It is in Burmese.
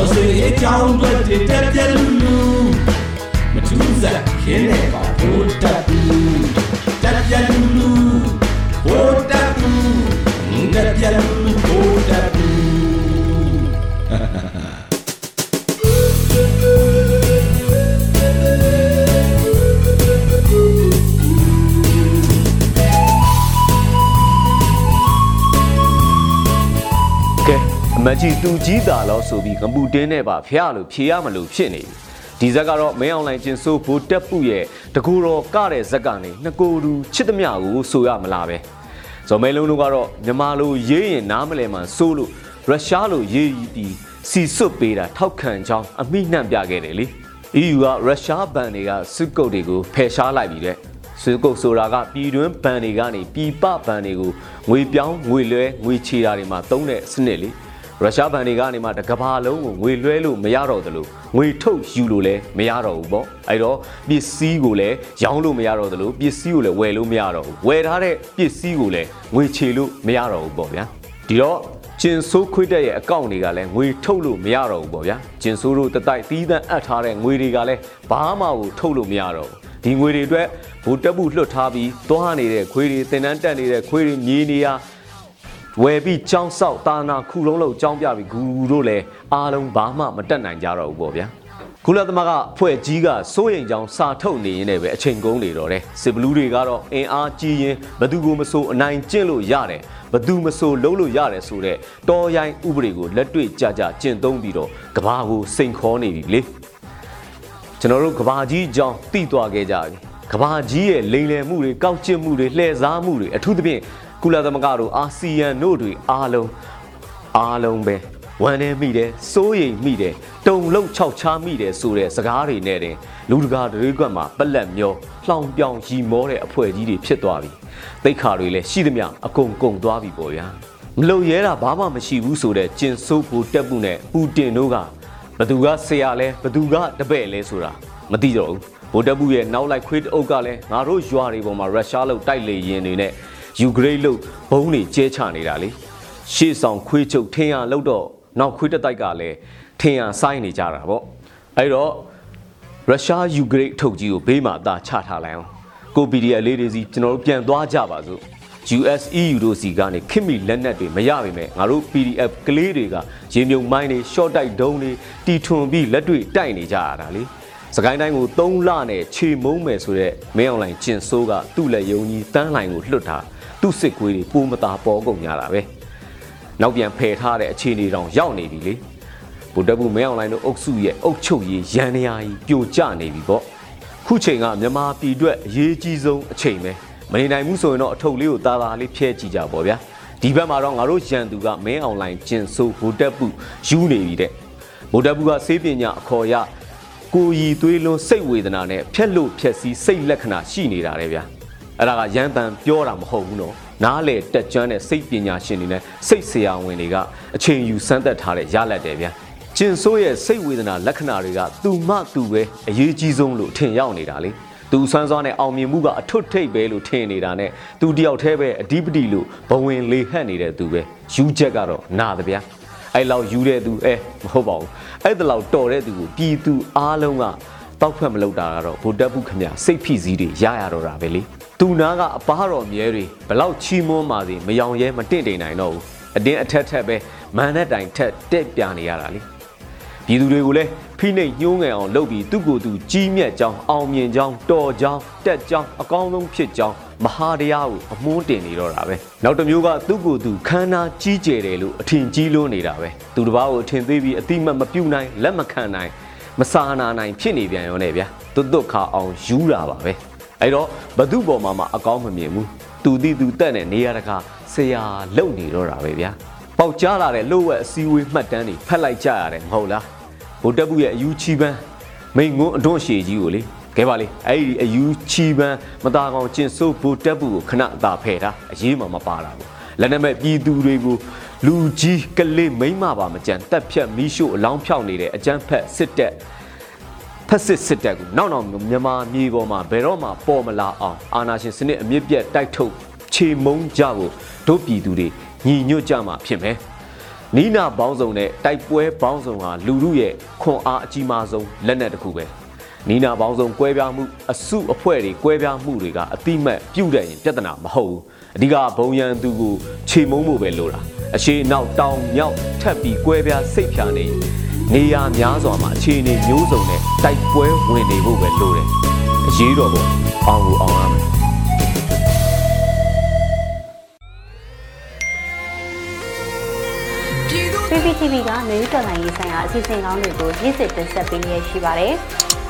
ကြောင်းတွေတက်ပြက်လူလူမထူးစားခင်းနေပါဘိုးတက်ဘူးတက်ပြက်လူလူဘိုးတက်ဘူးတက်ပြက်လူ မတ်ကြီးတူကြီးတာလို့ဆိုပြီးငပူတင်းနဲ့ပါဖျားလို့ဖြေရမလို့ဖြစ်နေပြီဒီဇက်ကတော့မင်းအောင်လိုင်ကျင်ဆိုးဘိုးတက်ပုရဲ့တကူတော်ကတဲ့ဇက်ကနေနှစ်ကိုယ်တူချစ်သမျှကိုဆိုရမလားပဲဇော်မဲလုံးတို့ကတော့မြန်မာလိုရေးရင်နားမလဲမှစိုးလို့ရုရှားလိုရေးပြီးစီစွတ်ပေးတာထောက်ခံကြောင်းအမိနှံ့ပြခဲ့တယ်လေ EU ကရုရှားဘဏ်တွေကစစ်ကုတ်တွေကိုဖယ်ရှားလိုက်ပြီတဲ့စစ်ကုတ်ဆိုတာကပြည်တွင်းဘဏ်တွေကနေပြည်ပဘဏ်တွေကိုငွေပြောင်းငွေလွှဲငွေချေတာတွေမှာသုံးတဲ့စနစ်လေ ရုရှားဘဏ်တွေကနေမှတကဘာလုံးကိုငွေလွှဲလို့မရတော့သလိုငွေထုတ်ယူလို့လည်းမရတော့ဘူးပေါ့အဲ့တော့ပစ္စည်းကိုလည်းရောင်းလို့မရတော့သလိုပစ္စည်းကိုလည်းဝယ်လို့မရတော့ဘူးဝယ်ထားတဲ့ပစ္စည်းကိုလည်းငွေချေလို့မရတော့ဘူးပေါ့ဗျာဒီတော့ကျင်ဆိုးခွေးတက်ရဲ့အကောင့်တွေကလည်းငွေထုတ်လို့မရတော့ဘူးပေါ့ဗျာကျင်ဆိုးတို့တတိုက်တီးသန့်အပ်ထားတဲ့ငွေတွေကလည်းဘာမှကိုထုတ်လို့မရတော့ဘူးဒီငွေတွေအတွက်ဗိုလ်တပ်မှုလွှတ်ထားပြီးသွားနေတဲ့ခွေးတွေတင်တန်းတက်နေတဲ့ခွေးတွေမြေနေရ ဝယ်ပြီးចောင်းဆောက်တာနာခုလုံးလုံးចောင်းပြပြီးဂူတို့လည်းအားလုံးဘာမှမတက်နိုင်ကြတော့ဘူးပေါ့ဗျာကုလသမဂ္ဂဖွဲ့ကြီးကစိုးရိမ်ကြောင်းစာထုတ်နေရင်လည်းပဲအချိန်ကုန်နေတော့တယ်စစ်ဘလူးတွေကတော့အင်အားကြီးရင်ဘသူကိုမဆိုအနိုင်ကျင့်လို့ရတယ်ဘသူမဆိုလုံးလို့ရတယ်ဆိုတော့တော်ရိုင်းဥပဒေကိုလက်တွေ့ကြကြကျင့်သုံးပြီးတော့ကဘာကိုစိန်ခေါ်နေပြီလေကျွန်တော်တို့ကဘာကြီးအကြောင်းသိသွားခဲ့ကြပြီကဘာကြီးရဲ့လိမ်လည်မှုတွေကောက်ကျစ်မှုတွေလှည့်စားမှုတွေအထူးသဖြင့် ကုလသမဂ္ဂတို့အာဆီယံတို့တွေအားလုံးအားလုံးပဲဝမ်းနေမိတယ်စိုးရိမ်မိတယ်တုံလုံးခြောက်ချားမိတယ်ဆိုတဲ့စကားတွေနဲ့တင်လူတကာတွေကွက်မှာပလက်မျောလှောင်ပြောင်ရီမောတဲ့အဖွဲ့ကြီးတွေဖြစ်သွားပြီတိတ်ခါတွေလည်းရှိသမျှအကုန်ကုန်သွားပြီပေါ့ဗျာမလုံရဲတာဘာမှမရှိဘူးဆိုတဲ့ကျင်ဆိုးဖို့တက်မှုနဲ့ပူတင်တို့ကဘသူကဆရာလဲဘသူကတပည့်လဲဆိုတာမသိတော့ဘူးဗိုလ်တပ်ဘူးရဲ့နောက်လိုက်ခွေးတအုပ်ကလည်းငါတို့ရွာတွေပေါ်မှာရုရှားလို့တိုက်လေရင်တွေနဲ့ ယူကရိန်းလို့ဘုံတွေကျဲချနေတာလေရှေ့ဆောင်ခွေးချုပ်ထင်းရလို့တော့နောက်ခွေးတတိုက်ကလည်းထင်းရစိုင်းနေကြတာပေါ့အဲ့တော့ရုရှားယူကရိန်းအထုပ်ကြီးကိုဘေးမှာအသာချထားလိုက်အောင်ကိုပီဒီအလေးတွေစီကျွန်တော်တို့ပြန်သွားကြပါစို့ US EU တို့စီကနေခစ်မီလက်နက်တွေမရပါပဲငါတို့ PDF ကလေးတွေကရေမြုံမိုင်းတွေ short တိုက်ဒုံးတွေတီထွန်ပြီးလက်တွေတိုက်နေကြရတာလေ စကိုင်းတိုင်းကို3လနဲ့ခြေမုံမယ်ဆိုတော့မင်းအောင်လိုင်ကျင်ဆိုးကသူ့လက်ယုံကြီးတန်းလိုင်ကိုလွတ်တာသူ့စစ်ကွေးတွေပိုးမသားပေါ်ကုန်ကြတာပဲနောက်ပြန်ဖယ်ထားတဲ့အခြေအနေတောင်ရောက်နေပြီလေဗိုလ်တပ်ဘူးမင်းအောင်လိုင်တို့အုပ်စုရဲ့အုပ်ချုပ်ရေးရန်နေရာကြီးပြိုကျနေပြီပေါ့ခုချိန်ကမြန်မာပြည်အတွက်အရေးကြီးဆုံးအချိန်ပဲမနေနိုင်ဘူးဆိုရင်တော့အထုပ်လေးကိုတာတာလေးဖျဲကြည့်ကြပါဗျာဒီဘက်မှာတော့ငါတို့ရန်သူကမင်းအောင်လိုင်ကျင်ဆိုးဗိုလ်တပ်ဘူးယူနေပြီတဲ့ဗိုလ်တပ်ဘူးကစေးပညာအခေါ်ရ ကိုရီသွေးလွန်စိတ်ဝေဒနာနဲ့ဖြက်လို့ဖြက်စီးစိတ်လက္ခဏာရှိနေတာတဲ့ဗျာအဲ့ဒါကရန်တန်ပြောတာမဟုတ်ဘူးနော်နားလေတက်ကျွမ်းတဲ့စိတ်ပညာရှင်တွေနဲ့စိတ်ဆရာဝန်တွေကအချိန်ယူစမ်းသပ်ထားတဲ့ရလဒ်တယ်ဗျာကျင်ဆိုးရဲ့စိတ်ဝေဒနာလက္ခဏာတွေကသူမှသူပဲအရေးကြီးဆုံးလို့ထင်ရောက်နေတာလေသူဆန်းစွားနဲ့အောင်မြင်မှုကအထွတ်ထိပ်ပဲလို့ထင်နေတာနဲ့သူတယောက်တည်းပဲအဓိပတိလို့ဘဝင်လေဟတ်နေတဲ့သူပဲယူချက်ကတော့နာတဗျာ အဲ့လောက်ယူတဲ့သူအဲမဟုတ်ပါဘူးအဲ့ဒါလောက်တော်တဲ့သူကိုပြည်သူအားလုံးကတောက်ဖက်မလုပ်တာကတော့ဗိုလ်တပ်ဘူးခမစိတ်ဖိစည်းတွေရရတော့တာပဲလေသူနာကအပားတော်မြဲတွေဘလောက်ချီးမွမ်းပါစေမယောင်ရဲမတင့်တိမ်နိုင်တော့ဘူးအတင်းအထက်ထက်ပဲမန်နဲ့တိုင်ထက်တက်ပြနေရတာလေပြည်သူတွေကိုလည်းဖိနှိပ်ညှိုးငယ်အောင်လုပ်ပြီးသူ့ကိုယ်သူကြီးမြတ်ကြောင်းအောင်မြင်ကြောင်းတော်ကြောင်းတက်ကြောင်းအကောင်းဆုံးဖြစ်ကြောင်း မဟာတရားကိုအမွှန်းတင်နေတော့တာပဲနောက်တစ်မျိုးကသူ့ကိုယ်သူခန္ဓာကြီးကျယ်တယ်လို့အထင်ကြီးလွန်းနေတာပဲသူတစ်ပါးကိုအထင်သေးပြီးအတိမတ်မပြုတ်နိုင်လက်မခံနိုင်မစာနာနိုင်ဖြစ်နေပြန်ရောနဲ့ဗျာတွတ်တွတ်ခါအောင်ယူတာပါပဲအဲ့တော့ဘသူ့ပေါ်မှာမှအကောင်းမမြင်ဘူးသူတိသူတက်နဲ့နေရတကာဆရာလုံနေတော့တာပဲဗျာပေါက်ကြားလာတဲ့လှုပ်ဝက်အစည်းအဝေးမှတ်တမ်းတွေဖတ်လိုက်ကြရတယ်မဟုတ်လားဗိုလ်တပ်ဘူးရဲ့အယူချီပန်းမိန်ငွန်းအတွန်းရှည်ကြီးကိုလေ ကဲပါလေအဲ့ဒီအယူချီပန်းမသားကောင်ကျင်ဆိုးဗိုလ်တပ်ဘူးကိုခဏအသာဖယ်တာအရေးမှမပါတာဘူးလက်နက်မဲ့ပြည်သူတွေကိုလူကြီးကလေးမိမ့်မပါမကြံတက်ဖြတ်မီးရှို့အလောင်းဖြောက်နေတဲ့အကြမ်းဖက်စစ်တပ်ဖက်စစ်စစ်တပ်ကိုနောက်နောက်မြန်မာမြေပေါ်မှာဘယ်တော့မှပေါ်မလာအောင်အာဏာရှင်စနစ်အမြင့်ပြတ်တိုက်ထုတ်ခြေမုံကြဖို့တို့ပြည်သူတွေညီညွတ်ကြမှာဖြစ်မယ်နီးနာပေါင်းစုံနဲ့တိုက်ပွဲပေါင်းစုံဟာလူမှုရဲ့ခွန်အားအကြီးမားဆုံးလက်နက်တစ်ခုပဲ နီးနာပေါင်းစုံကွဲပြားမှုအစုအဖွဲ့တွေကွဲပြားမှုတွေကအတိမတ်ပြုတ်တဲ့ရင်ပြဿနာမဟုတ်ဘူးအဓိကဘုံရန်သူကိုခြေမုံဖို့ပဲလိုတာအရှိနောက်တောင်မြောက်ထပ်ပြီးကွဲပြားစိတ်ဖြာနေနေရာများစွာမှာအခြေအနေမျိုးစုံနဲ့တိုက်ပွဲဝင်နေဖို့ပဲလိုတယ်အရေးတော်ပုံအောင်ကိုအောင်ရမယ် PPTV ကမျိုးတော်လိုင်းရေးဆိုင်ရာအစီအစဉ်ကောင်းတွေကိုရည်စည်တင်ဆက်ပေးနေရရှိပါတယ်။